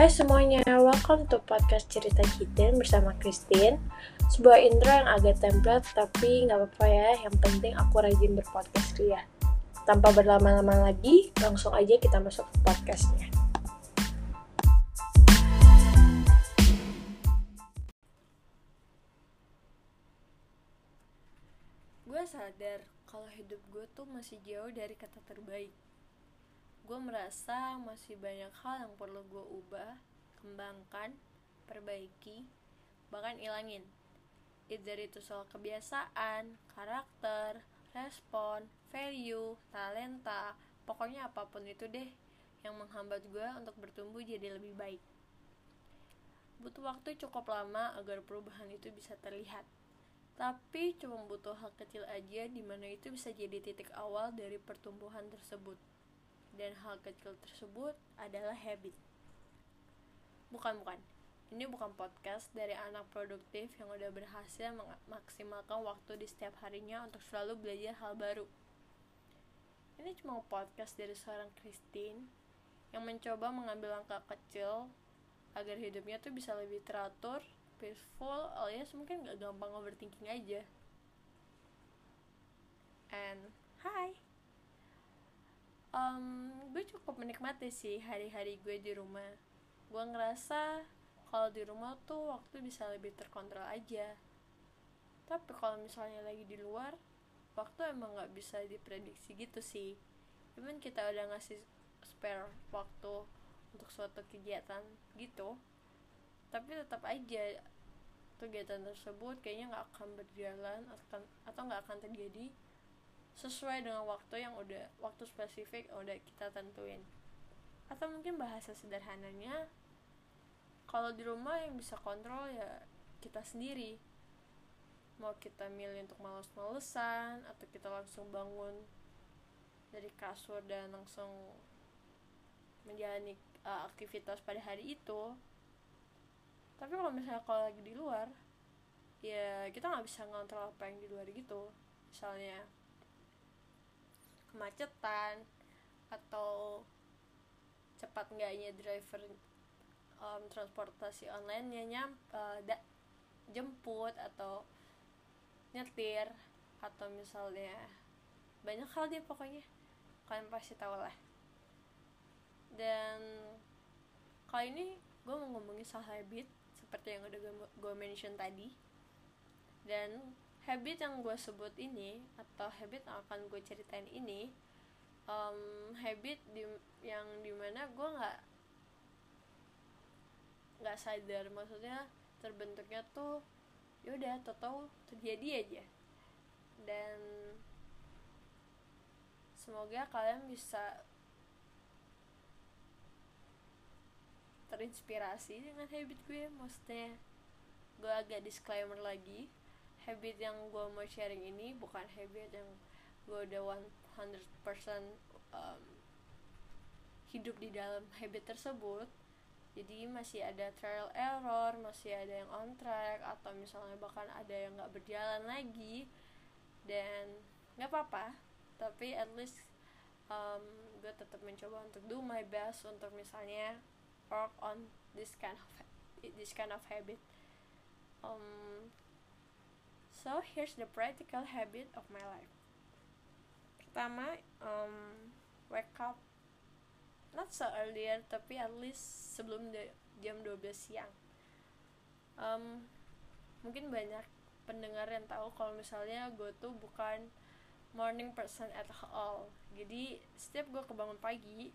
Hai semuanya, welcome to podcast Cerita Kitten bersama Christine. Sebuah intro yang agak template tapi nggak apa-apa ya. Yang penting aku rajin berpodcast ya Tanpa berlama-lama lagi, langsung aja kita masuk ke podcastnya. Gue sadar kalau hidup gue tuh masih jauh dari kata terbaik gue merasa masih banyak hal yang perlu gue ubah, kembangkan, perbaiki, bahkan ilangin. Either itu soal kebiasaan, karakter, respon, value, talenta, pokoknya apa pun itu deh yang menghambat gue untuk bertumbuh jadi lebih baik. Butuh waktu cukup lama agar perubahan itu bisa terlihat. Tapi cuma butuh hal kecil aja di mana itu bisa jadi titik awal dari pertumbuhan tersebut dan hal kecil tersebut adalah habit. Bukan, bukan. Ini bukan podcast dari anak produktif yang udah berhasil memaksimalkan waktu di setiap harinya untuk selalu belajar hal baru. Ini cuma podcast dari seorang Christine yang mencoba mengambil langkah kecil agar hidupnya tuh bisa lebih teratur, peaceful, alias mungkin gak gampang overthinking aja. And hi! Um, gue cukup menikmati sih hari-hari gue di rumah. Gue ngerasa kalau di rumah tuh waktu bisa lebih terkontrol aja. Tapi kalau misalnya lagi di luar waktu emang nggak bisa diprediksi gitu sih. Even kita udah ngasih spare waktu untuk suatu kegiatan gitu tapi tetap aja kegiatan tersebut kayaknya nggak akan berjalan atau nggak akan terjadi sesuai dengan waktu yang udah waktu spesifik udah kita tentuin. Atau mungkin bahasa sederhananya kalau di rumah yang bisa kontrol ya kita sendiri. Mau kita milih untuk males-malesan atau kita langsung bangun dari kasur dan langsung menjalani uh, aktivitas pada hari itu. Tapi kalau misalnya kalau lagi di luar ya kita nggak bisa ngontrol apa yang di luar gitu. Misalnya kemacetan atau cepat enggaknya driver um, transportasi online nya uh, da, jemput atau nyetir atau misalnya banyak hal dia pokoknya. Kalian pasti tahu lah. Dan kali ini gue mau ngomongin soal habit seperti yang udah gue mention tadi. Dan habit yang gue sebut ini atau habit yang akan gue ceritain ini um, habit di, yang di mana gue nggak nggak sadar. Maksudnya terbentuknya tuh yaudah tau terjadi aja. Dan semoga kalian bisa terinspirasi dengan habit gue. Maksudnya gue agak disclaimer lagi habit yang gue mau sharing ini bukan habit yang gue udah 100% um, hidup di dalam habit tersebut. Jadi masih ada trial error masih ada yang on track atau misalnya bahkan ada yang nggak berjalan lagi dan nggak apa-apa. Tapi at least um, gue tetap mencoba untuk do my best untuk misalnya work on this kind of this kind of habit. Um, So here's the practical habit of my life. Pertama, um, wake up not so earlier tapi at least sebelum jam 12 siang. Um, mungkin banyak pendengar yang tahu kalau misalnya gue tuh bukan morning person at all. Jadi setiap gue kebangun pagi,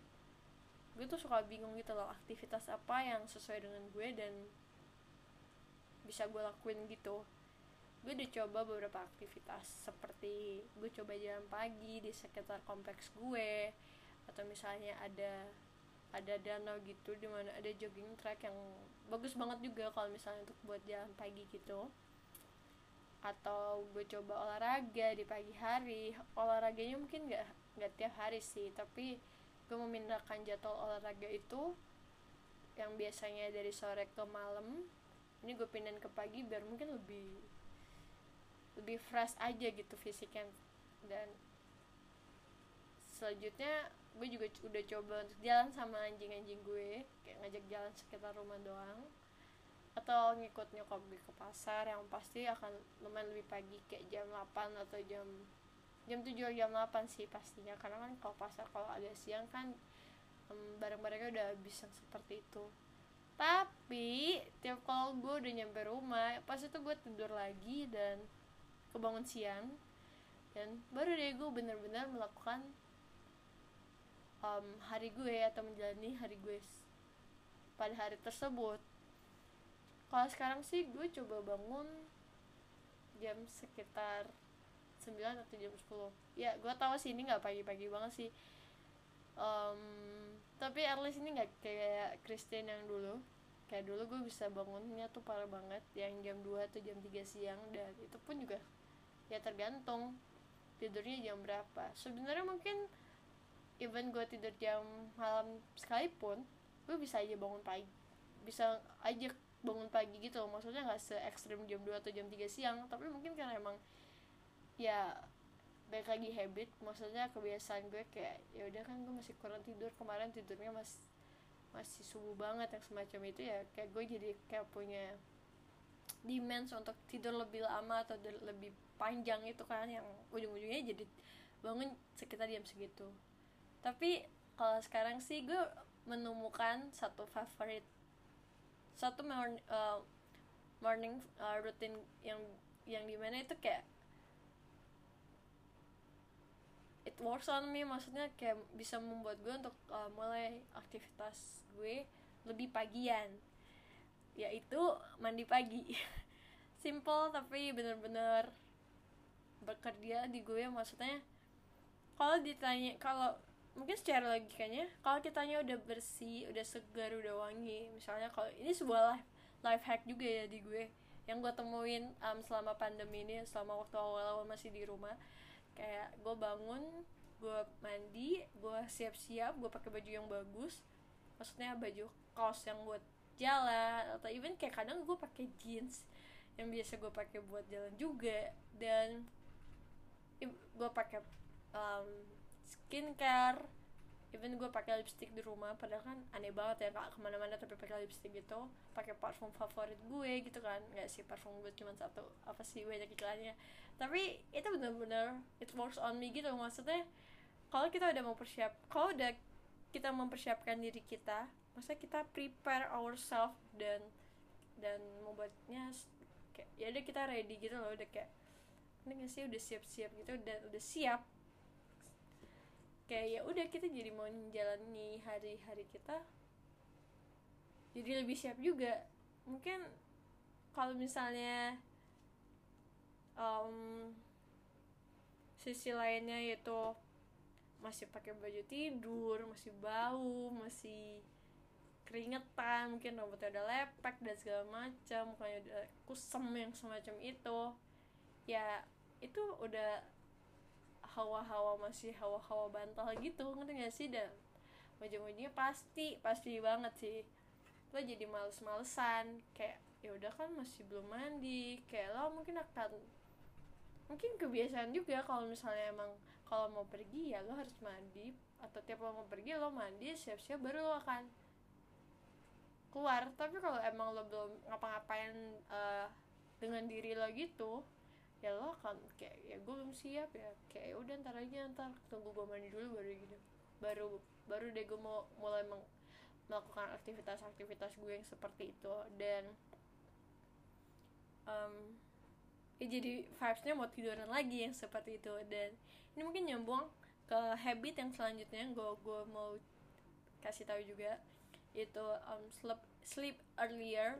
gue tuh suka bingung gitu loh aktivitas apa yang sesuai dengan gue dan bisa gue lakuin gitu gue udah coba beberapa aktivitas seperti gue coba jalan pagi di sekitar kompleks gue atau misalnya ada ada danau gitu di mana ada jogging track yang bagus banget juga kalau misalnya untuk buat jalan pagi gitu. Atau gue coba olahraga di pagi hari. Olahraganya mungkin nggak nggak tiap hari sih tapi gue memindahkan jadwal olahraga itu yang biasanya dari sore ke malam ini gue pindahin ke pagi biar mungkin lebih lebih fresh aja gitu fisiknya. Dan selanjutnya gue juga udah coba untuk jalan sama anjing-anjing gue kayak ngajak jalan sekitar rumah doang. Atau ngikut nyokap gue ke pasar yang pasti akan lumayan lebih pagi kayak jam 8 atau jam jam 7 atau jam 8 sih pastinya. Karena kan kalau pasar kalau agak siang kan um, barang-barangnya udah habis yang seperti itu. Tapi tiap kalau gue udah nyampe rumah pas itu gue tidur lagi dan kebangun siang dan baru deh gue bener-bener melakukan um, hari gue atau menjalani hari gue pada hari tersebut. Kalau sekarang sih gue coba bangun jam sekitar 9 atau jam 10 ya gue tahu sih ini nggak pagi-pagi banget sih. Um, tapi at least ini nggak kayak Kristen yang dulu. Kayak dulu gue bisa bangunnya tuh parah banget yang jam 2 atau jam 3 siang dan itu pun juga ya tergantung tidurnya jam berapa. Sebenarnya mungkin even gue tidur jam malam sekalipun gue bisa aja bangun pagi bisa aja bangun pagi gitu maksudnya nggak se ekstrim jam 2 atau jam 3 siang tapi mungkin karena emang ya baik lagi habit. Maksudnya kebiasaan gue kayak ya udah kan gue masih kurang tidur. Kemarin tidurnya mas masih subuh banget yang semacam itu ya. Kayak gue jadi kayak punya demands untuk tidur lebih lama atau lebih panjang itu kan yang ujung-ujungnya jadi bangun sekitar jam segitu. Tapi kalau sekarang sih gue menemukan satu favorit satu morning, uh, morning uh, routine yang yang di mana itu kayak it works on me maksudnya kayak bisa membuat gue untuk uh, mulai aktivitas gue lebih pagian yaitu mandi pagi. Simple tapi bener-bener bekerja di gue maksudnya kalau ditanya kalau mungkin secara logikanya kalau kitanya udah bersih udah segar udah wangi misalnya kalau ini sebuah life, life hack juga ya di gue yang gue temuin um, selama pandemi ini selama waktu awal-awal masih di rumah. Kayak gue bangun gue mandi gue siap-siap gue pakai baju yang bagus maksudnya baju kaos yang buat jalan atau even kayak kadang gue pakai jeans yang biasa gue pakai buat jalan juga dan gue pakai um, skincare even gue pakai lipstick di rumah padahal kan aneh banget ya kak ke mana-mana tapi pakai lipstick gitu pakai parfum favorit gue gitu kan nggak sih parfum gue cuma satu apa sih banyak iklannya. Tapi itu bener-bener it works on me gitu maksudnya kalau kita udah mau persiap kalau udah kita mempersiapkan diri kita maksudnya kita prepare ourselves dan dan membuatnya kayak ya udah kita ready gitu loh udah kayak ini gak sih udah siap-siap gitu dan udah siap. Kayak ya udah kita jadi mau menjalani hari-hari kita jadi lebih siap juga. Mungkin kalau misalnya um, sisi lainnya yaitu masih pakai baju tidur masih bau masih keringetan mungkin rambutnya udah lepek dan segala macam mukanya udah kusem yang semacam itu. Ya itu udah hawa-hawa masih hawa-hawa bantal gitu ngerti gak sih? Dan ujung-ujungnya pasti pasti banget sih. Lo jadi males-malesan kayak ya udah kan masih belum mandi. Kayak lo mungkin akan mungkin kebiasaan juga kalau misalnya emang kalau mau pergi ya lo harus mandi atau tiap lo mau pergi lo mandi siap-siap baru lo akan keluar. Tapi kalau emang lo belum ngapa-ngapain uh, dengan diri lo gitu ya lo akan kayak ya gue belum siap ya. Kayak ya udah ntar aja ntar tunggu gue mandi dulu baru gitu baru baru deh gue mau mulai meng, melakukan aktivitas-aktivitas gue yang seperti itu. Dan um, ya jadi vibesnya mau tiduran lagi yang seperti itu. Dan ini mungkin nyambung ke habit yang selanjutnya gue gue mau kasih tahu juga itu um, sleep sleep earlier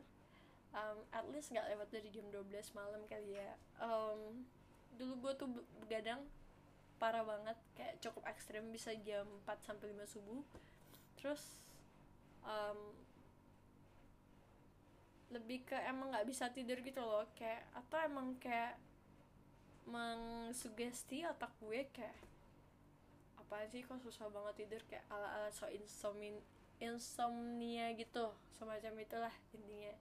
um, at least nggak lewat dari jam 12 malam kali ya. Um, dulu gue tuh begadang parah banget kayak cukup ekstrim bisa jam 4 sampai 5 subuh. Terus um, lebih ke emang nggak bisa tidur gitu loh kayak atau emang kayak mengsugesti otak gue kayak apa sih kok susah banget tidur? Kayak ala ala so insomnia insomnia gitu semacam itulah intinya.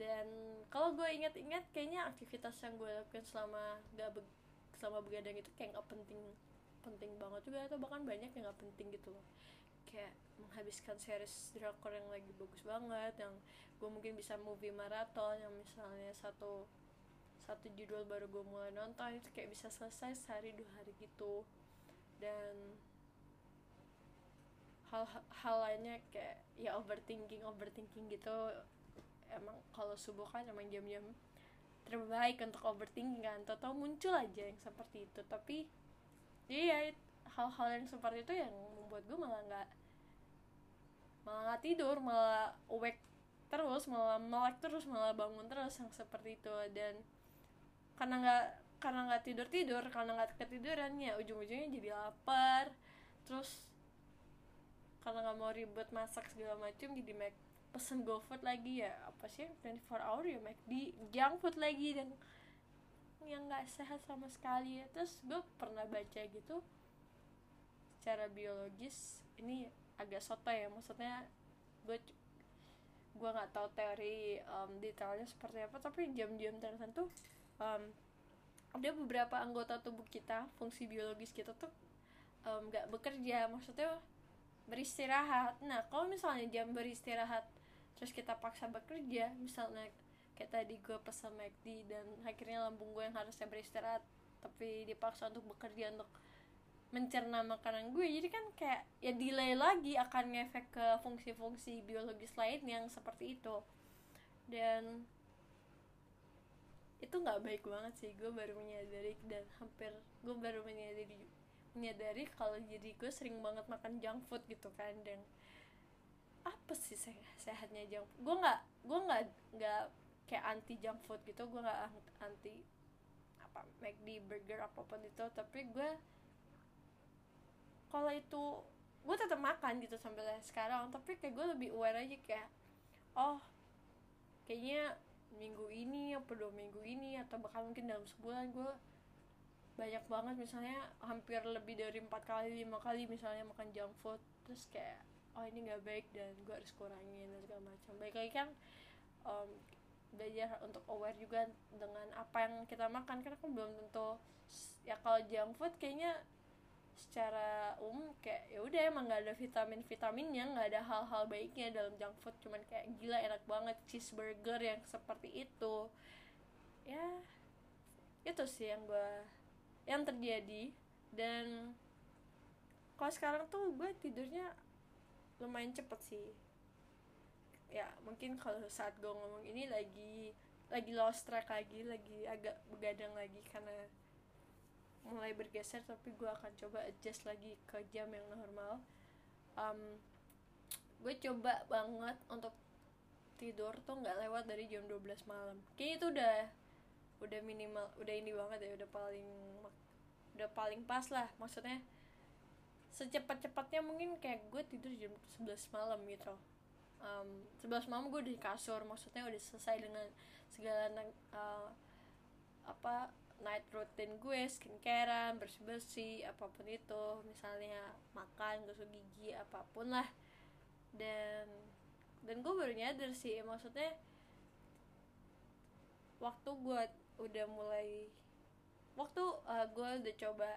Dan kalau gue inget-inget kayaknya aktivitas yang gue lakukan selama gak be selama begadang itu kayak gak penting penting banget juga atau bahkan banyak yang nggak penting gitu loh. Kayak menghabiskan series drakor yang lagi bagus banget yang gue mungkin bisa movie marathon yang misalnya satu satu judul baru gue mulai nonton itu kayak bisa selesai sehari dua hari gitu. Dan hal hal lainnya kayak ya overthinking overthinking gitu. Emang kalau subuh kan emang jam-jam terbaik untuk overthinking kan. Atau muncul aja yang seperti itu. Tapi iya hal-hal yang seperti itu yang membuat gue malah nggak malah nggak tidur malah awake terus malah melek terus malah bangun terus yang seperti itu. Dan karena nggak karena nggak tidur tidur karena nggak ketiduran ya ujung-ujungnya jadi lapar. Terus karena nggak mau ribet masak segala macam jadi make pesen GoFood lagi ya apa sih 24 hour ya di junk food lagi dan yang nggak sehat sama sekali ya. Terus gue pernah baca gitu secara biologis ini agak soto ya maksudnya gue gue nggak tahu teori um, detailnya seperti apa tapi jam-jam tertentu um, ada beberapa anggota tubuh kita fungsi biologis kita tuh nggak um, bekerja maksudnya beristirahat. Nah kalau misalnya jam beristirahat terus kita paksa bekerja misalnya kayak tadi gue pesan McD dan akhirnya lambung gue yang harusnya beristirahat tapi dipaksa untuk bekerja untuk mencerna makanan gue jadi kan kayak ya delay lagi akan ngefek ke fungsi-fungsi biologis lain yang seperti itu. Dan itu nggak baik banget sih gue baru menyadari dan hampir gue baru menyadari menyadari kalau jadi gue sering banget makan junk food gitu kan dan apa sih se sehatnya junk food? Gue nggak gue nggak nggak kayak anti junk food gitu gue nggak anti apa McD burger apa pun itu tapi gue kalau itu gue tetap makan gitu sampai sekarang tapi kayak gue lebih aware aja kayak oh kayaknya minggu ini apa dua minggu ini atau bahkan mungkin dalam sebulan gue banyak banget misalnya hampir lebih dari empat kali lima kali misalnya makan junk food terus kayak oh ini nggak baik dan gue harus kurangin dan segala macam. Baik lagi kan um, belajar untuk aware juga dengan apa yang kita makan karena kan belum tentu ya kalau junk food kayaknya secara umum kayak ya udah emang nggak ada vitamin vitaminnya nggak ada hal-hal baiknya dalam junk food. Cuman kayak gila enak banget cheeseburger yang seperti itu. Ya itu sih yang gue yang terjadi. Dan kalau sekarang tuh gue tidurnya lumayan cepet sih. Ya mungkin kalau saat gue ngomong ini lagi lagi lost track lagi lagi agak begadang lagi karena mulai bergeser tapi gue akan coba adjust lagi ke jam yang normal. Um, gue coba banget untuk tidur tuh nggak lewat dari jam 12 malam. Kayaknya itu udah udah minimal udah ini banget ya udah paling udah paling pas lah. Maksudnya secepat-cepatnya mungkin kayak gue tidur jam 11 malam gitu. Um, 11 malam gue di kasur maksudnya udah selesai dengan segala uh, apa night routine gue skincarean bersih bersih apa pun itu. Misalnya makan gosok gigi apa pun lah. Dan dan gue baru nyadar sih maksudnya waktu gue udah mulai waktu uh, gue udah coba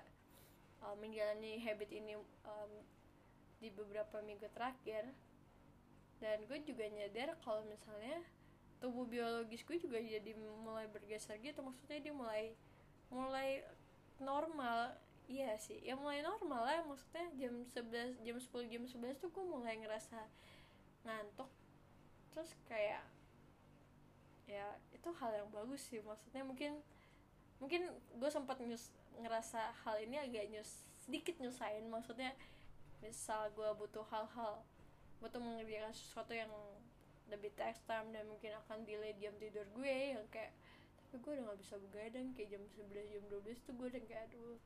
uh, menjalani habit ini um, di beberapa minggu terakhir dan gue juga nyadar kalau misalnya tubuh biologis gue juga jadi mulai bergeser gitu. Maksudnya dia mulai mulai normal. Iya sih ya mulai normal lah. Maksudnya jam 11 jam 10 jam 11 tuh gue mulai ngerasa ngantuk. Terus kayak ya itu hal yang bagus sih. Maksudnya mungkin mungkin gue sempat nyus ngerasa hal ini agak nyus sedikit nyusahin. Maksudnya misal gue butuh hal-hal butuh mengerjakan sesuatu yang lebih text time dan mungkin akan delay jam tidur gue yang kayak tapi gue udah gak bisa begadang kayak jam 11 jam 12 tuh gue udah kayak aduh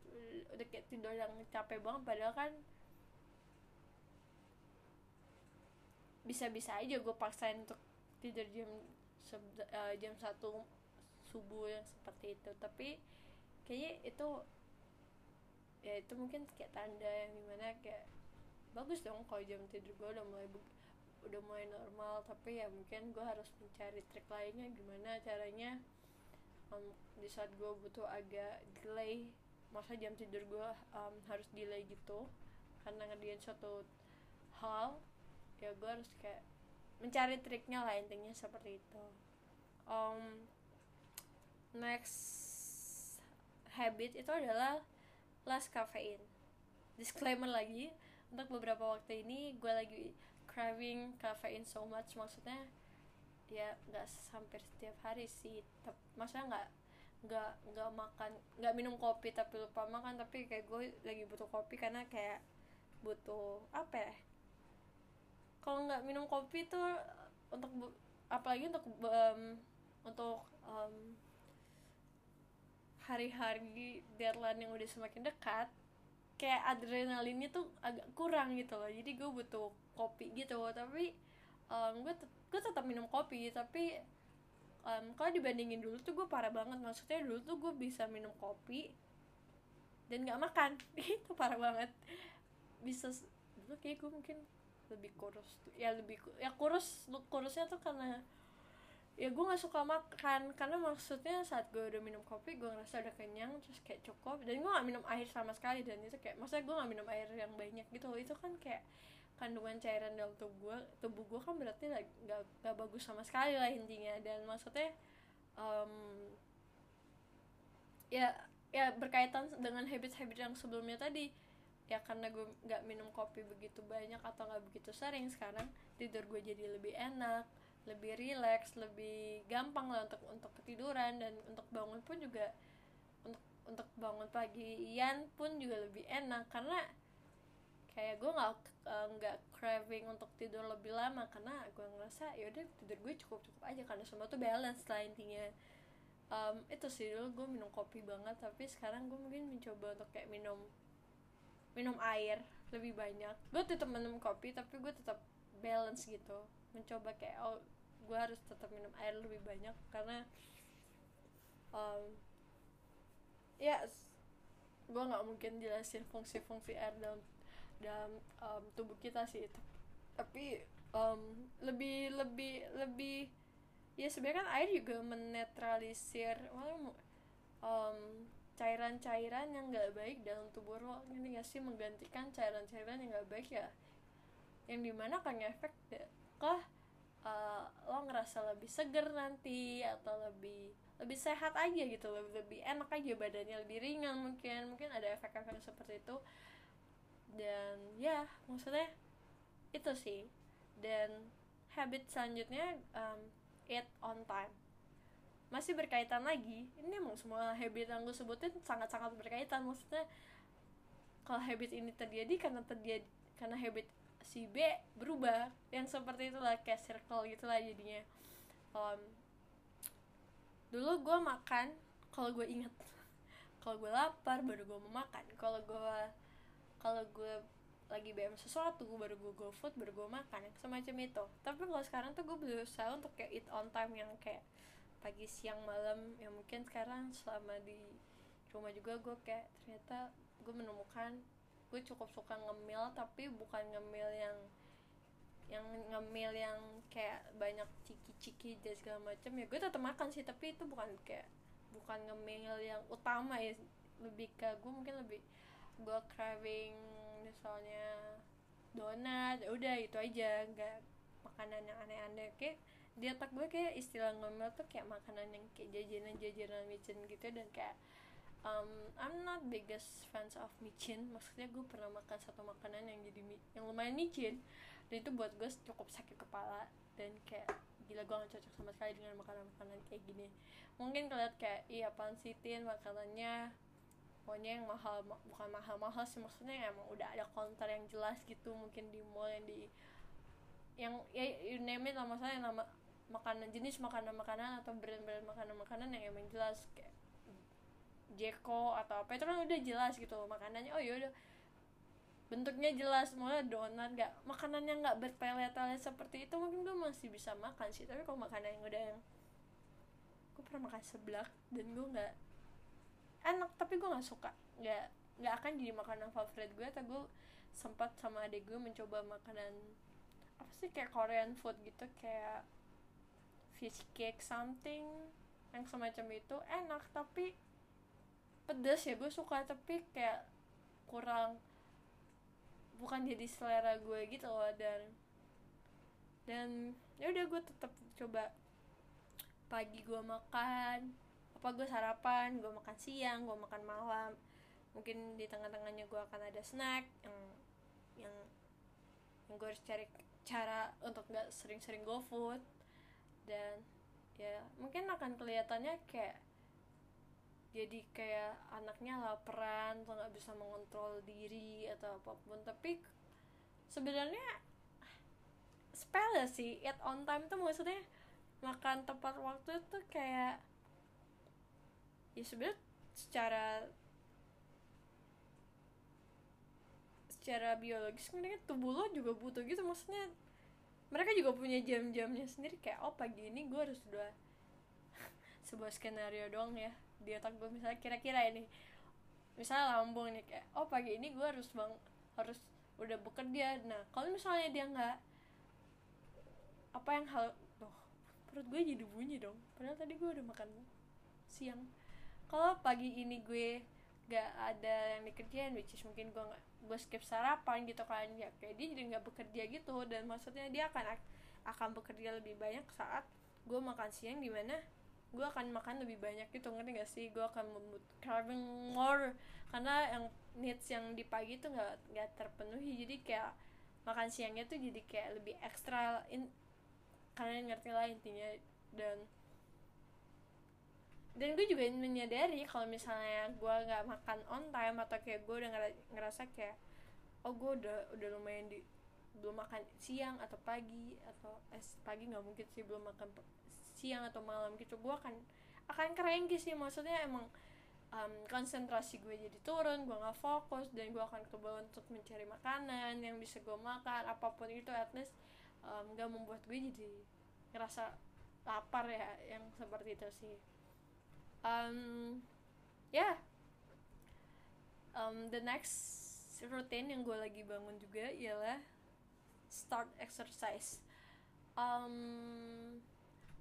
udah kayak tidur yang capek banget. Padahal kan bisa-bisa aja gue paksain untuk tidur jam uh, jam satu subuh yang seperti itu. Tapi kayaknya itu ya itu mungkin kayak tanda yang di mana kayak bagus dong kalau jam tidur gue udah mulai udah mulai normal. Tapi ya mungkin gue harus mencari trik lainnya gimana caranya um, di saat gue butuh agak delay masa jam tidur gue um, harus delay gitu. Karena ngerjain suatu hal ya gue harus kayak mencari triknya lah intinya seperti itu. Um, next habit itu adalah less caffeine. Disclaimer lagi untuk beberapa waktu ini gue lagi craving caffeine so much. Maksudnya ya nggak hampir setiap hari sih. Tapi masa nggak nggak nggak makan nggak minum kopi tapi lupa makan. Tapi kayak gue lagi butuh kopi karena kayak butuh apa ya? Kalau nggak minum kopi tuh untuk apalagi untuk um, untuk um, hari-hari deadline yang udah semakin dekat kayak adrenalinnya tuh agak kurang gitu loh. Jadi gue butuh kopi gitu. Tapi um, gue gue tetap minum kopi tapi um, kalau dibandingin dulu tuh gue parah banget. Maksudnya dulu tuh gue bisa minum kopi dan nggak makan. Itu parah banget. Bisa dulu kayak gue mungkin lebih kurus ya lebih ya kurus kurusnya tuh karena ya gue nggak suka makan karena maksudnya saat gue udah minum kopi gue ngerasa udah kenyang terus kayak cukup. Dan gue nggak minum air sama sekali dan itu kayak maksudnya gue nggak minum air yang banyak gitu itu kan kayak kandungan cairan dalam tubuh gue tubuh gue kan berarti nggak nggak bagus sama sekali lah intinya. Dan maksudnya um, ya ya berkaitan dengan habit-habit yang sebelumnya tadi. Ya karena gue nggak minum kopi begitu banyak atau nggak begitu sering sekarang tidur gue jadi lebih enak lebih rileks lebih gampang lah untuk untuk ketiduran dan untuk bangun pun juga untuk untuk bangun pagi Ian pun juga lebih enak karena kayak gue nggak eh, nggak uh, craving untuk tidur lebih lama karena gue ngerasa ya udah tidur gue cukup cukup aja karena semua tuh balance lah intinya. Um, itu sih dulu gue minum kopi banget tapi sekarang gue mungkin mencoba untuk kayak minum minum air lebih banyak. Gue tetap minum kopi tapi gue tetap balance gitu. Mencoba kayak oh gue harus tetap minum air lebih banyak karena um, ya yes, gue nggak mungkin jelasin fungsi-fungsi air dalam dalam um, tubuh kita sih tapi um, lebih lebih lebih ya sebenarnya kan air juga menetralisir um, cairan-cairan yang nggak baik dalam tubuh lo ini gak sih? Menggantikan cairan-cairan yang nggak baik ya yang di mana kan efek kah uh, lo ngerasa lebih seger nanti atau lebih lebih sehat aja gitu lebih lebih enak aja badannya lebih ringan mungkin mungkin ada efek-efek seperti itu. Dan ya maksudnya itu sih. Dan habit selanjutnya um, eat on time. Masih berkaitan lagi. Ini emang semua habit yang gue sebutin sangat-sangat berkaitan. Maksudnya kalau habit ini terjadi karena terjadi karena habit si B berubah. Yang seperti itulah kayak circle gitulah jadinya. Um, dulu gue makan kalau gue inget kalau gue lapar baru gue mau makan. Kalau gue kalau gue lagi BM sesuatu baru gue go food baru gue makan. Semacam itu. Tapi kalau sekarang tuh gue berusaha untuk kayak eat on time yang kayak pagi siang malam. Yang mungkin sekarang selama di rumah juga gue kayak ternyata gue menemukan gue cukup suka ngemil tapi bukan ngemil yang yang ngemil yang kayak banyak ciki-ciki dan segala macam ya gue tetap makan sih tapi itu bukan kayak bukan ngemil yang utama ya. Lebih ke gue mungkin lebih gue craving misalnya donat ya udah itu aja nggak makanan yang aneh-aneh. Kayak di otak gue kayak istilah ngemil tuh kayak makanan yang kayak jajanan-jajanan micin gitu dan kayak um, I'm not biggest fans of micin. Maksudnya gue pernah makan satu makanan yang jadi yang lumayan micin. Dan itu buat gue cukup sakit kepala. Dan kayak gila gue gak cocok sama sekali dengan makanan-makanan kayak gini. Mungkin kalian kayak iya pansitin makanannya? Pokoknya yang mahal bukan mahal-mahal sih. Maksudnya emang udah ada counter yang jelas gitu. Mungkin di mall yang di yang ya you name it lah. Maksudnya nama makanan jenis makanan-makanan atau brand-brand makanan-makanan yang emang jelas. Kayak Jeko atau apa itu kan udah jelas gitu makanannya oh yaudah. Bentuknya jelas malah donat nggak makanan yang nggak bertele-tele seperti itu mungkin gue masih bisa makan sih tapi kalau makanan yang udah yang gue pernah makan seblak dan gue nggak enak tapi gue nggak suka. Nggak nggak akan jadi makanan favorit gue tapi gue sempat sama adik gue mencoba makanan apa sih kayak Korean food gitu kayak fish cake something yang semacam itu enak tapi pedes ya gue suka tapi kayak kurang bukan jadi selera gue gitu loh dan dan ya udah gue tetap coba pagi gue makan apa gue sarapan gue makan siang gue makan malam mungkin di tengah-tengahnya gue akan ada snack yang yang yang gue harus cari cara untuk nggak sering-sering go food dan ya mungkin akan kelihatannya kayak jadi kayak anaknya laparan atau nggak bisa mengontrol diri atau apa pun. Tapi sebenarnya sepele sih eat on time tuh maksudnya makan tepat waktu itu kayak ya sebenarnya secara secara biologis sebenarnya tubuh lo juga butuh gitu. Maksudnya mereka juga punya jam-jamnya sendiri kayak oh pagi ini gue harus udah sebuah skenario doang ya di otak gue misalnya kira-kira ini misalnya lambung nih kayak oh pagi ini gue harus bang harus udah bekerja. Nah kalau misalnya dia nggak apa yang hal tuh perut gue jadi bunyi dong. Padahal tadi gue udah makan siang. Kalau pagi ini gue gak ada yang dikerjain which is mungkin gue nggak gue skip sarapan gitu kan ya kayak dia jadi nggak bekerja gitu. Dan maksudnya dia akan akan bekerja lebih banyak saat gue makan siang di mana gue akan makan lebih banyak gitu ngerti gak sih? Gue akan membuat craving more. Karena yang needs yang di pagi tuh nggak nggak terpenuhi. Jadi kayak makan siangnya tuh jadi kayak lebih ekstra in kalian ngerti lah intinya. Dan dan gue juga menyadari kalau misalnya gue nggak makan on time atau kayak gue udah ngerasa kayak oh gue udah udah lumayan di belum makan siang atau pagi atau eh pagi nggak mungkin sih belum makan siang atau malam gitu gue akan akan kerengki sih. Maksudnya emang um, konsentrasi gue jadi turun gue nggak fokus dan gue akan kebawa untuk mencari makanan yang bisa gue makan apa pun itu at least nggak um, membuat gue jadi ngerasa lapar ya yang seperti itu sih. Um, ya. Yeah. um, the next routine yang gue lagi bangun juga ialah start exercise. Um,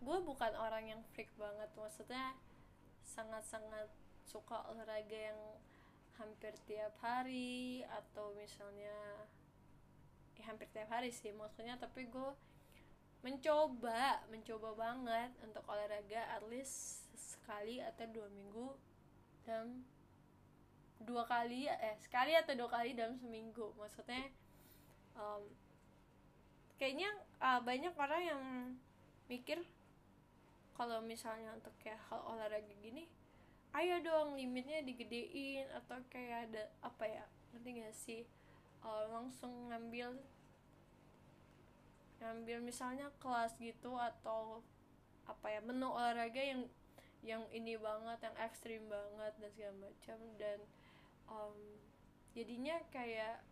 gue bukan orang yang freak banget maksudnya sangat-sangat suka olahraga yang hampir tiap hari atau misalnya ya hampir tiap hari sih maksudnya tapi gue mencoba mencoba banget untuk olahraga at least sekali atau dua minggu dan dua kali eh sekali atau dua kali dalam seminggu. Maksudnya um, kayaknya uh, banyak orang yang mikir kalau misalnya untuk kayak hal olahraga gini ayo dong limitnya digedein atau kayak ada apa ya ngerti gak sih? Uh, langsung ngambil ngambil misalnya kelas gitu atau apa ya menu olahraga yang yang ini banget yang ekstrim banget dan segala macam dan um, jadinya kayak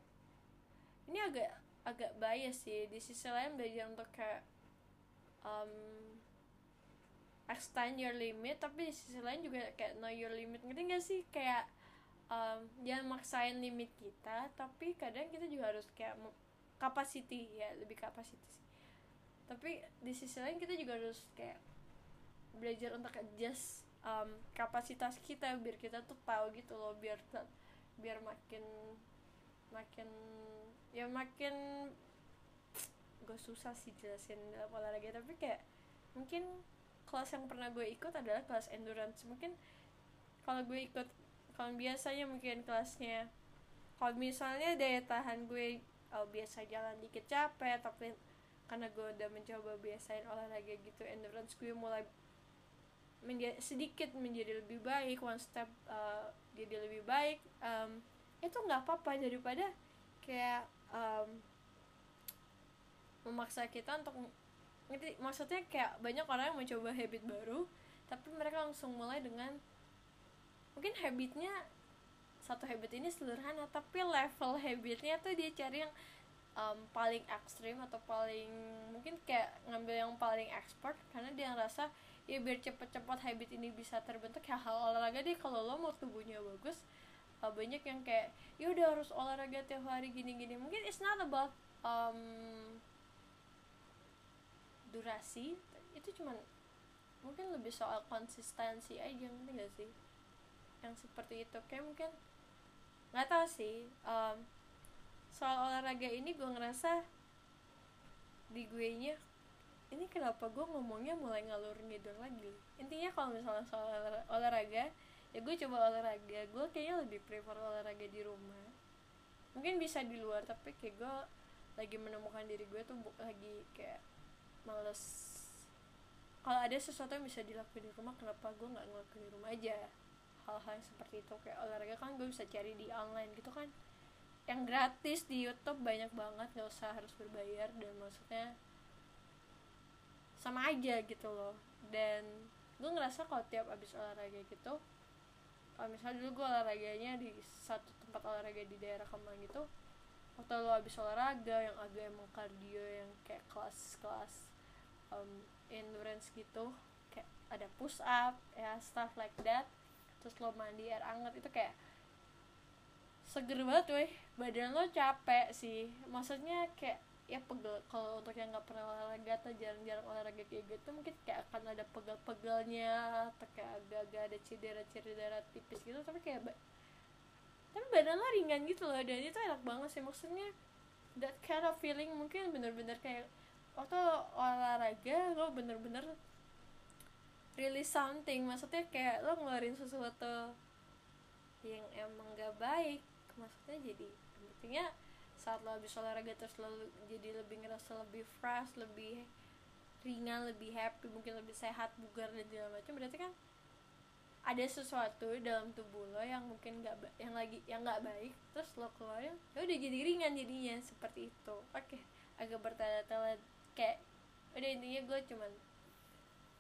ini agak agak bias sih. Di sisi lain belajar untuk kayak um, extend your limit tapi di sisi lain juga kayak know your limit. Ngerti gak sih? Kayak um, jangan maksain limit kita tapi kadang kita juga harus kayak capacity ya lebih capacity sih. Tapi di sisi lain kita juga harus kayak belajar untuk adjust um, kapasitas kita biar kita tuh tahu gitu loh biar biar makin makin ya makin gak susah sih jelasin dalam olahraga tapi kayak mungkin kelas yang pernah gue ikut adalah kelas endurance. Mungkin kalau gue ikut kalau biasanya mungkin kelasnya kalau misalnya daya tahan gue oh, biasa jalan dikit capek tapi karena gue udah mencoba biasain olahraga gitu endurance gue mulai menjadi sedikit menjadi lebih baik one step uh, jadi lebih baik um, itu nggak apa-apa daripada kayak um, memaksa kita untuk ngerti? Maksudnya kayak banyak orang yang mencoba habit baru tapi mereka langsung mulai dengan mungkin habitnya satu habit ini sederhana tapi level habitnya tuh dia cari yang um, paling ekstrim atau paling mungkin kayak ngambil yang paling expert karena dia ngerasa ya biar cepet-cepet habit ini bisa terbentuk ya hal olahraga deh. Kalau lo mau tubuhnya bagus uh, banyak yang kayak ya udah harus olahraga tiap hari gini-gini. Mungkin it's not about um, durasi itu cuman mungkin lebih soal konsistensi aja ngerti gak sih? Yang seperti itu kayak mungkin nggak tahu sih um, soal olahraga ini gue ngerasa di gue nya ini kenapa gue ngomongnya mulai ngalur ngidul lagi intinya kalau misalnya soal olahraga ya gue coba olahraga gue kayaknya lebih prefer olahraga di rumah. Mungkin bisa di luar tapi kayak gue lagi menemukan diri gue tuh lagi kayak males. Kalau ada sesuatu yang bisa dilakuin di rumah kenapa gue nggak ngelakuin di rumah aja? Hal-hal seperti itu kayak olahraga kan gue bisa cari di online gitu kan. Yang gratis di YouTube banyak banget nggak usah harus berbayar dan maksudnya sama aja gitu loh. Dan gue ngerasa kalau tiap abis olahraga gitu kalau misalnya dulu gue olahraganya di satu tempat olahraga di daerah Kemang gitu atau lo abis olahraga yang agak emang cardio yang kayak kelas-kelas um, endurance gitu. Kayak ada push up ya stuff like that. Terus lo mandi air hangat itu kayak seger banget weh. Badan lo capek sih. Maksudnya kayak ya pegel kalau untuk yang nggak pernah olahraga atau jarang-jarang olahraga kayak gitu mungkin kayak akan ada pegel-pegelnya atau kayak agak-agak ada cedera-cedera tipis gitu. Tapi kayak tapi badan lo ringan gitu loh. Dan itu enak banget sih. Maksudnya that kind of feeling mungkin bener-bener kayak waktu olahraga lo bener-bener release something. Maksudnya kayak lo ngeluarin sesuatu yang emang gak baik maksudnya jadi intinya saat lo habis olahraga terus lo jadi lebih ngerasa lebih fresh lebih ringan lebih happy mungkin lebih sehat bugar dan segala macam berarti kan ada sesuatu dalam tubuh lo yang mungkin nggak yang lagi yang nggak baik terus lo keluarin ya udah jadi ringan jadinya seperti itu. Oke agak bertanda-tanda kayak udah intinya gue cuman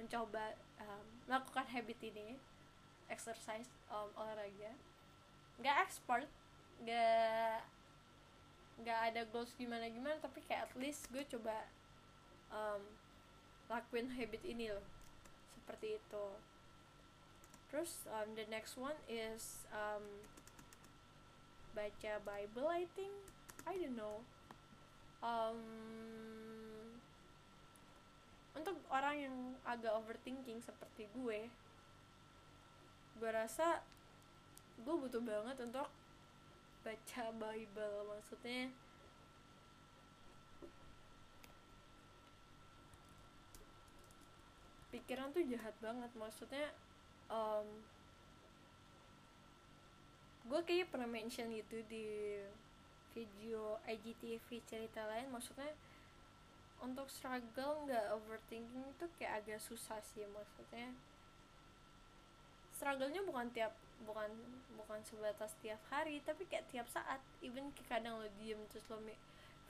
mencoba um, melakukan habit ini exercise um, olahraga. Nggak expert nggak nggak ada goals gimana gimana tapi kayak at least gue coba um, lakuin habit ini loh seperti itu. Terus um, the next one is um, baca Bible I think. I don't know. Um, untuk orang yang agak overthinking seperti gue gue rasa gue butuh banget untuk baca Bible. Maksudnya pikiran tuh jahat banget. Maksudnya um, gue kayaknya pernah mention gitu di video IGTV cerita lain. Maksudnya untuk struggle nggak overthinking itu kayak agak susah sih maksudnya. Struggle-nya bukan tiap bukan bukan sebatas tiap hari tapi kayak tiap saat. Even kadang lo diem terus lo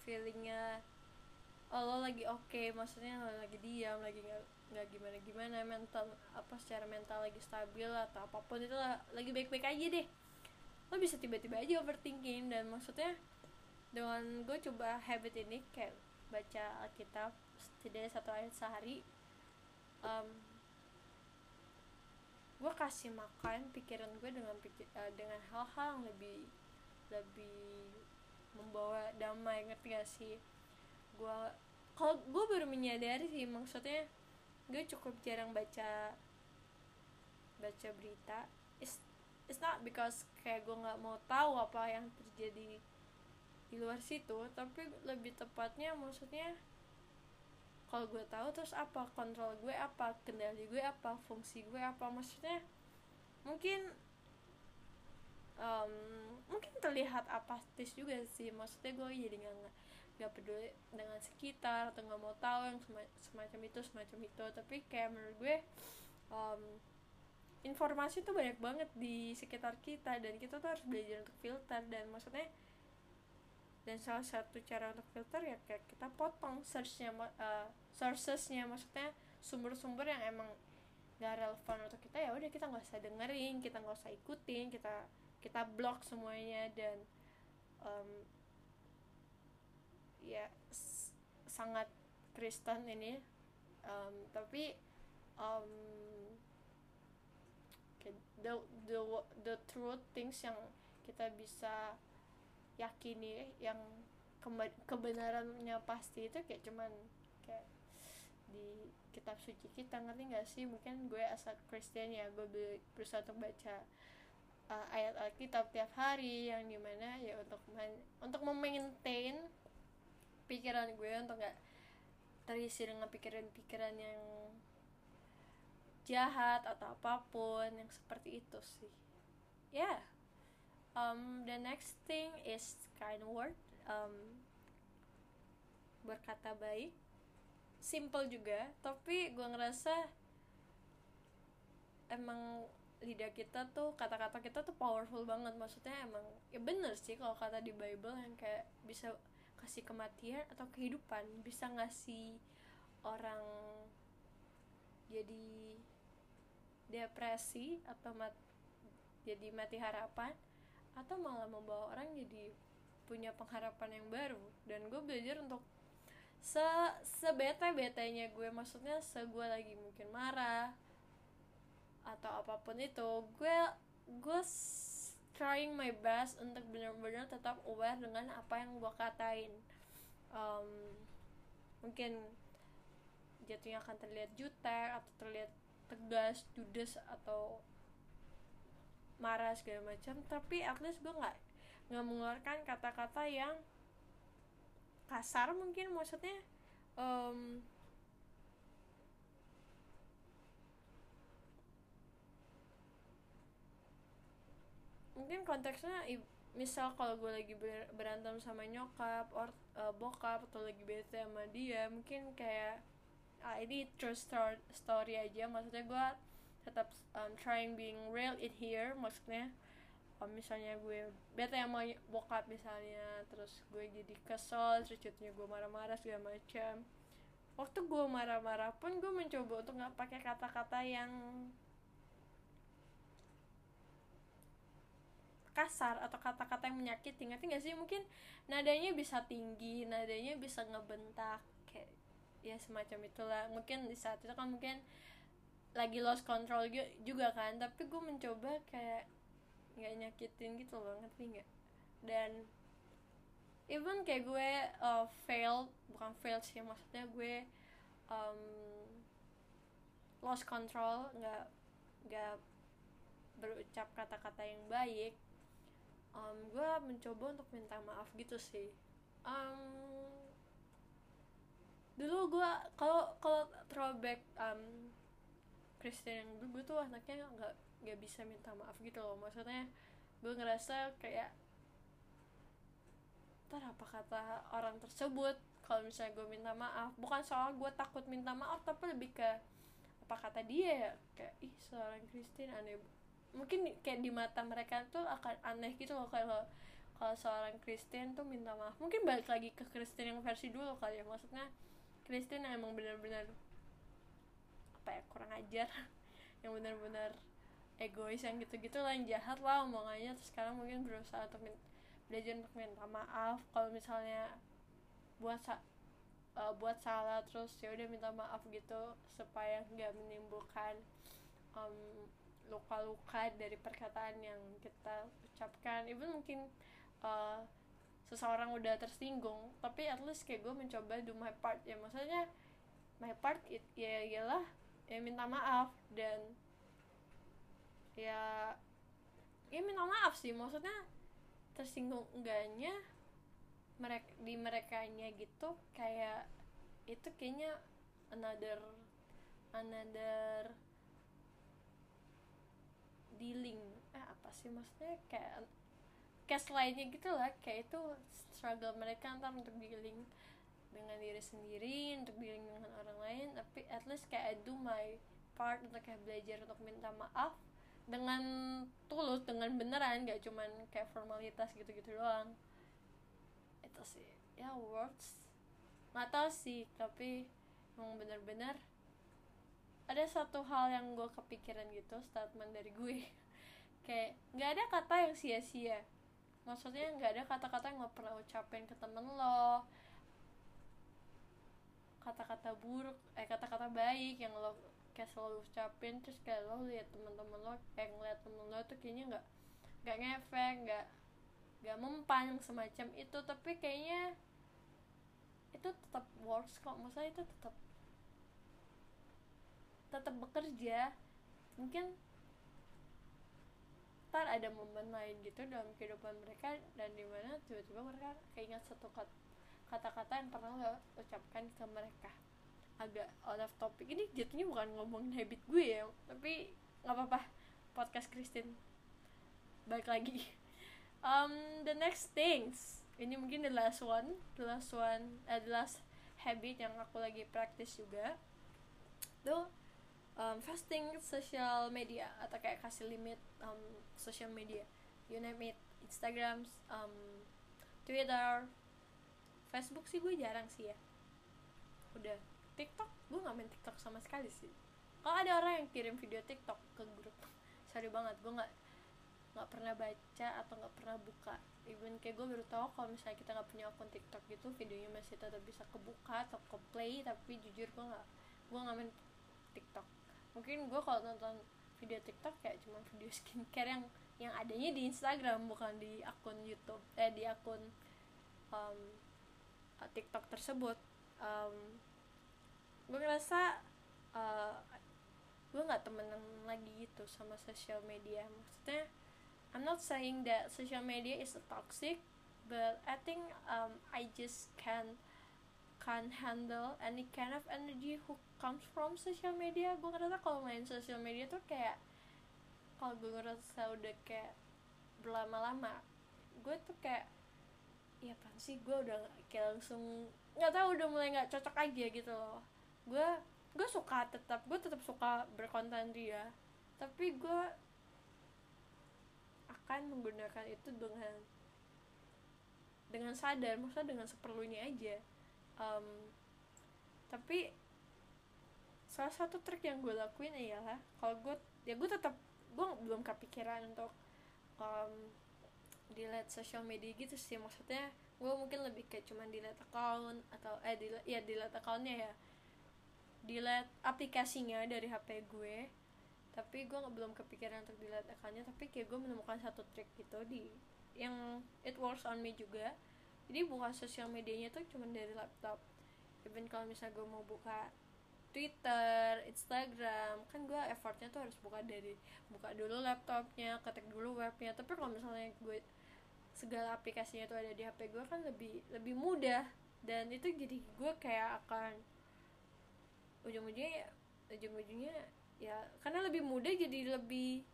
feelingnya oh, lo lagi oke okay, maksudnya lo lagi diam lagi nggak gimana gimana mental apa secara mental lagi stabil atau apa pun itu lah, lagi baik baik aja deh. Lo bisa tiba-tiba aja overthinking dan maksudnya dengan gue coba habit ini kayak baca Alkitab setidaknya satu ayat sehari um, gue kasih makan pikiran gue dengan pikir, uh, dengan hal-hal yang lebih lebih membawa damai ngerti gak sih? Gue kalau gue baru menyadari sih maksudnya gue cukup jarang baca baca berita. It's it's not because kayak gue nggak mau tahu apa yang terjadi di luar situ tapi lebih tepatnya maksudnya kalau gue tahu terus apa kontrol gue apa kendali gue apa fungsi gue apa maksudnya mungkin um, mungkin terlihat apatis juga sih maksudnya gue jadi nggak nggak peduli dengan sekitar atau nggak mau tahu yang semacam itu semacam itu tapi kayak menurut gue um, informasi tuh banyak banget di sekitar kita dan kita tuh harus belajar untuk filter dan maksudnya dan salah satu cara untuk filter ya kayak kita potong searchnya uh, sourcesnya maksudnya sumber-sumber yang emang gak relevan untuk kita ya udah kita nggak usah dengerin kita nggak usah ikutin kita kita blok semuanya dan um, ya sangat Kristen ini um, tapi um, the the the truth things yang kita bisa yakini yang kebenarannya pasti itu kayak cuman kayak di kitab suci kita ngerti gak sih mungkin gue asal Kristen ya gue berusaha untuk baca uh, ayat Alkitab tiap hari yang di mana ya untuk untuk memaintain pikiran gue untuk gak terisi dengan pikiran-pikiran yang jahat atau apa pun yang seperti itu sih ya yeah. Um, the next thing is kind word um, berkata baik. Simple juga tapi gue ngerasa emang lidah kita tuh kata-kata kita tuh powerful banget. Maksudnya emang ya bener sih kalau kata di Bible yang kayak bisa kasih kematian atau kehidupan. Bisa ngasih orang jadi depresi atau mat, jadi mati harapan atau malah membawa orang jadi punya pengharapan yang baru. Dan gue belajar untuk se sebete betenya gue maksudnya se gue lagi mungkin marah atau apa pun itu gue gue trying my best untuk benar-benar tetap aware dengan apa yang gue katain. Um, mungkin jatuhnya akan terlihat jutek atau terlihat tegas judes atau marah segala macam tapi at least gue nggak nggak mengeluarkan kata-kata yang kasar mungkin maksudnya um, mungkin konteksnya misal kalau gue lagi berantem sama nyokap or uh, bokap atau lagi bete sama dia mungkin kayak ah, ini true story aja maksudnya gue tetap um, trying being real in here maksudnya um, misalnya gue bete sama bokap misalnya terus gue jadi kesel jadinya gue marah-marah segala macam. Waktu gue marah-marah pun gue mencoba untuk nggak pakai kata-kata yang kasar atau kata-kata yang menyakiti ngerti gak sih? Mungkin nadanya bisa tinggi nadanya bisa ngebentak kayak ya semacam itulah. Mungkin di saat itu kan mungkin lagi lost control juga kan tapi gue mencoba kayak nggak nyakitin gitu loh ngerti nggak? Dan even kayak gue uh, fail bukan fail sih maksudnya gue um, lost control nggak nggak berucap kata-kata yang baik um, gue mencoba untuk minta maaf gitu sih. Um, dulu gue kalau kalau throwback um, Kristen yang dulu gue tuh anaknya nggak nggak bisa minta maaf gitu loh. Maksudnya gue ngerasa kayak ntar apa kata orang tersebut kalau misalnya gue minta maaf? Bukan soal gue takut minta maaf tapi lebih ke apa kata dia ya? Kayak ih seorang Kristen aneh. Mungkin kayak di mata mereka tuh akan aneh gitu loh kalau kalau seorang Kristen tuh minta maaf. Mungkin balik lagi ke Kristen yang versi dulu kali ya. Maksudnya Kristen yang emang benar-benar apa ya kurang ajar. Yang benar-benar egois yang gitu-gitu lah yang jahat lah omongannya. Terus sekarang mungkin berusaha untuk belajar untuk minta maaf. Kalau misalnya buat sa uh, buat salah terus ya udah minta maaf gitu supaya nggak menimbulkan um, luka-luka dari perkataan yang kita ucapkan. Even mungkin uh, seseorang udah tersinggung tapi at least kayak gue mencoba do my part ya. Maksudnya my part it, ya ialah ya minta maaf dan ya ya minta maaf sih. Maksudnya tersinggung enggaknya mereka di mereka nya gitu kayak itu kayaknya another another dealing. Eh apa sih maksudnya? Kayak case lainnya gitu lah kayak itu struggle mereka ntar untuk dealing dengan diri sendiri untuk dealing dengan orang lain tapi at least kayak I do my part untuk kayak belajar untuk minta maaf dengan tulus dengan beneran gak cuman kayak formalitas gitu-gitu doang. Itu sih. Ya words. Nggak tahu sih tapi emang bener-bener ada satu hal yang gue kepikiran gitu statement dari gue. Kayak nggak ada kata yang sia-sia. Maksudnya nggak ada kata-kata yang nggak pernah ucapin ke temen lo kata-kata buruk eh kata-kata baik yang lo kayak selalu ucapin terus kayak lo lihat temen-temen lo kayak ngeliat temen lo tuh kayaknya nggak nggak ngefek nggak nggak mempan semacam itu. Tapi kayaknya itu tetap works kok. Maksudnya itu tetap tetap bekerja. Mungkin ntar ada momen lain gitu dalam kehidupan mereka dan di mana tiba-tiba mereka keingat satu kata-kata yang pernah lo ucapkan ke mereka. Agak out of topic. Ini jatuhnya bukan ngomongin habit gue ya tapi nggak apa-apa. Podcast Christine. Baik lagi. Um, the next things. Ini mungkin the last one. The last one uh, the last habit yang aku lagi praktis juga. Tuh um, fasting social media. Atau kayak kasih limit um, social media. You name it. Instagram um, Twitter Facebook sih gue jarang sih ya. Udah TikTok gue nggak main TikTok sama sekali sih. Kalau ada orang yang kirim video TikTok ke grup. Sorry banget gue nggak nggak pernah baca atau nggak pernah buka. Even kayak gue baru tahu kalau misalnya kita nggak punya akun TikTok gitu videonya masih tetap bisa kebuka atau ke play tapi jujur gue nggak gue nggak main TikTok. Mungkin gue kalau nonton video TikTok kayak cuma video skincare yang yang adanya di Instagram bukan di akun YouTube eh di akun um, TikTok tersebut um, gue ngerasa uh, gue nggak temenan lagi gitu sama sosial media. Maksudnya I'm not saying that social media is toxic but I think um, I just can can handle any kind of energy who comes from social media. Gue ngerasa kalau main social media tuh kayak kalau gue ngerasa udah kayak berlama-lama gue tuh kayak ya apa sih gue udah kayak langsung nggak tahu udah mulai nggak cocok aja gitu loh. Gue gue suka tetap gue tetap suka berkonten dia. Tapi gue akan menggunakan itu dengan dengan sadar maksudnya dengan seperlunya aja. Um, tapi salah satu trik yang gue lakuin ialah kalau gue ya gue tetap gue belum kepikiran untuk um, delete social media gitu sih. Maksudnya gue mungkin lebih kayak cuman delete account atau eh delete ya delete accountnya ya. Delete aplikasinya dari HP gue. Tapi gue nggak belum kepikiran untuk delete accountnya. Tapi kayak gue menemukan satu trik gitu di yang it works on me juga. Jadi buka sosial medianya tuh cuma dari laptop. Even kalau misalnya gue mau buka Twitter, Instagram, kan gue effortnya tuh harus buka dari buka dulu laptopnya, ketik dulu webnya. Tapi kalau misalnya gue segala aplikasinya tuh ada di HP gue kan lebih lebih mudah. Dan itu jadi gue kayak akan ujung-ujungnya ujung-ujungnya ya karena lebih mudah jadi lebih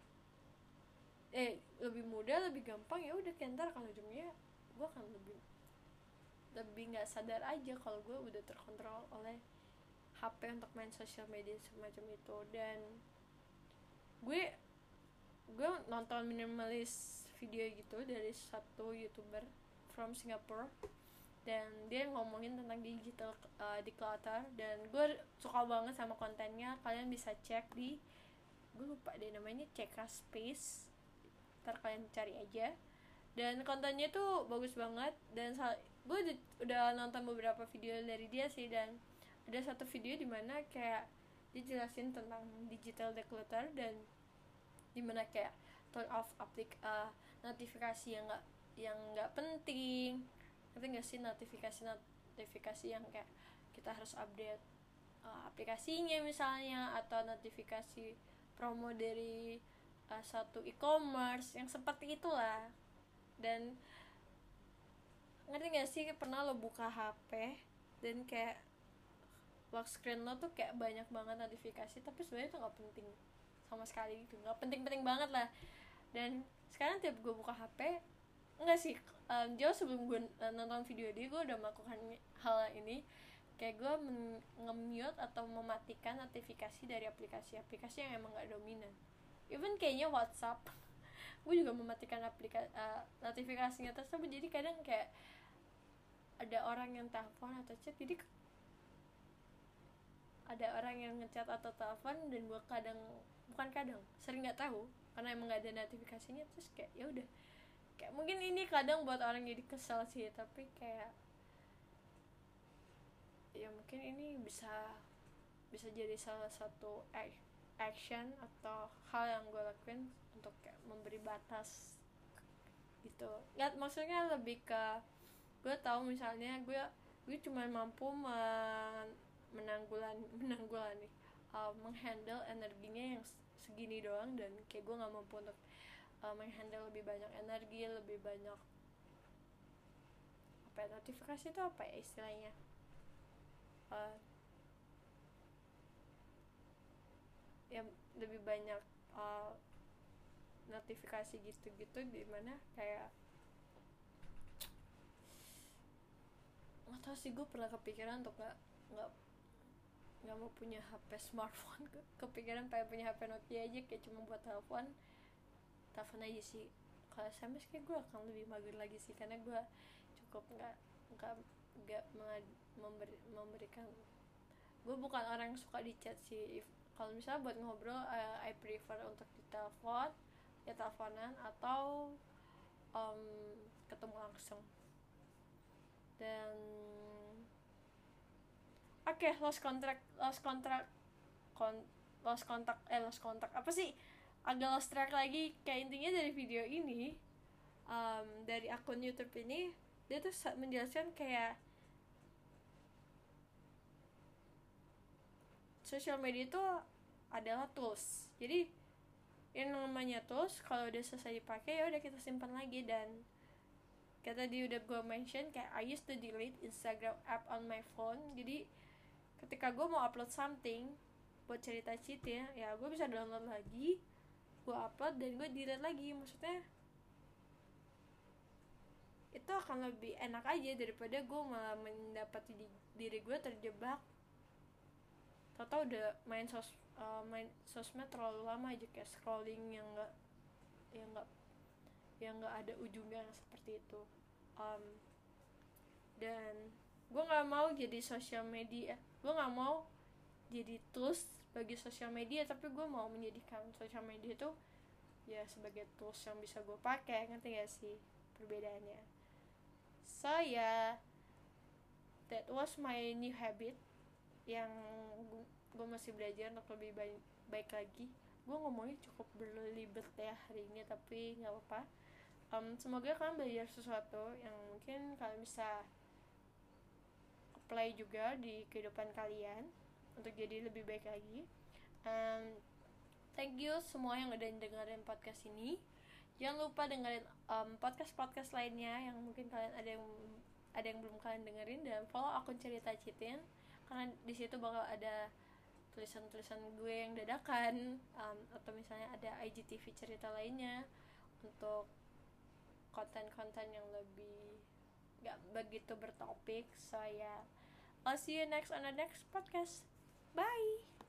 eh lebih mudah lebih gampang ya udah kentar kalau ujungnya gue akan lebih lebih nggak sadar aja kalau gue udah terkontrol oleh HP untuk main sosial media semacam itu. Dan gue gue nonton minimalis video gitu dari satu youtuber from Singapore. Dan dia ngomongin tentang digital uh, declutter dan gue suka banget sama kontennya. Kalian bisa cek di gue lupa deh namanya Ceka Space. Ntar kalian cari aja. Dan kontennya tuh bagus banget. Dan gue udah nonton beberapa video dari dia sih. Dan ada satu video di mana kayak dijelasin tentang digital declutter dan di mana kayak turn off aplik uh, notifikasi yang nggak yang nggak penting. Tapi nggak sih notifikasi notifikasi yang kayak kita harus update uh, aplikasinya misalnya atau notifikasi promo dari uh, satu e-commerce yang seperti itulah. Dan ngerti gak sih pernah lo buka HP dan kayak lock screen lo tuh kayak banyak banget notifikasi tapi sebenarnya itu nggak penting sama sekali gitu. Nggak penting-penting banget lah. Dan sekarang tiap gue buka HP enggak sih um, jauh sebelum gue nonton video dia gue udah melakukan hal ini. Kayak gue nge-mute atau mematikan notifikasi dari aplikasi-aplikasi yang emang gak dominan. Even kayaknya WhatsApp gue juga mematikan aplikasi uh, notifikasinya tersebut. Jadi kadang kayak ada orang yang telepon atau chat jadi ada orang yang ngechat atau telepon dan gue kadang bukan kadang sering nggak tahu karena emang nggak ada notifikasinya terus kayak ya udah. Kayak mungkin ini kadang buat orang jadi kesel sih tapi kayak ya mungkin ini bisa bisa jadi salah satu action atau hal yang gue lakuin untuk kayak memberi batas gitu. Nggak maksudnya lebih ke gue tahu misalnya gue gue cuma mampu men menanggulan menanggulani uh, menghandle energinya yang segini doang dan kayak gue nggak mampu untuk uh, menghandle lebih banyak energi lebih banyak apa ya, notifikasi itu apa ya istilahnya? Uh, ya lebih banyak uh, notifikasi gitu-gitu di mana kayak nggak tahu sih gue pernah kepikiran untuk nggak nggak nggak mau punya HP smartphone. Ke kepikiran pengen punya HP Nokia aja kayak cuma buat telepon. Telepon aja sih. Kalau SMS kayak gue akan lebih mager lagi sih karena gue cukup nggak nggak nggak memberi, memberikan. Gue bukan orang yang suka di chat sih kalau misalnya buat ngobrol uh, I prefer untuk di telepon ya teleponan atau um, ketemu langsung. Dan oke okay, lost contract lost contract kon lost kontak eh lost kontak. Apa sih? Agak lost track lagi. Kayak intinya dari video ini um, dari akun YouTube ini dia tuh menjelaskan kayak social media itu adalah tools. Jadi yang namanya tools kalau udah selesai dipakai ya udah kita simpan lagi. Dan kata dia udah gue mention kayak I used to delete Instagram app on my phone. Jadi ketika gue mau upload something buat cerita cheat ya ya gue bisa download lagi gue upload dan gue delete lagi. Maksudnya itu akan lebih enak aja daripada gue malah mendapati di, diri gue terjebak. Tau udah main sos uh, main sosmed terlalu lama aja kayak scrolling yang enggak yang enggak yang nggak ada ujungnya seperti itu. Um, dan gue nggak mau jadi sosial media gue nggak mau jadi tools bagi sosial media tapi gue mau menjadikan sosial media itu ya sebagai tools yang bisa gue pakai ngerti gak sih perbedaannya? So ya yeah, that was my new habit yang gue masih belajar untuk lebih baik baik lagi. Gue ngomongnya cukup berlibet ya hari ini tapi nggak apa-apa. Um, semoga kalian belajar sesuatu yang mungkin kalian bisa apply juga di kehidupan kalian untuk jadi lebih baik lagi um, thank you semua yang udah dengerin podcast ini jangan lupa dengerin um, podcast podcast lainnya yang mungkin kalian ada yang ada yang belum kalian dengerin dan follow akun cerita citin karena di situ bakal ada tulisan-tulisan gue yang dadakan um, atau misalnya ada IGTV cerita lainnya untuk konten-konten yang lebih gak begitu bertopik so ya yeah. I'll see you next on the next podcast. Bye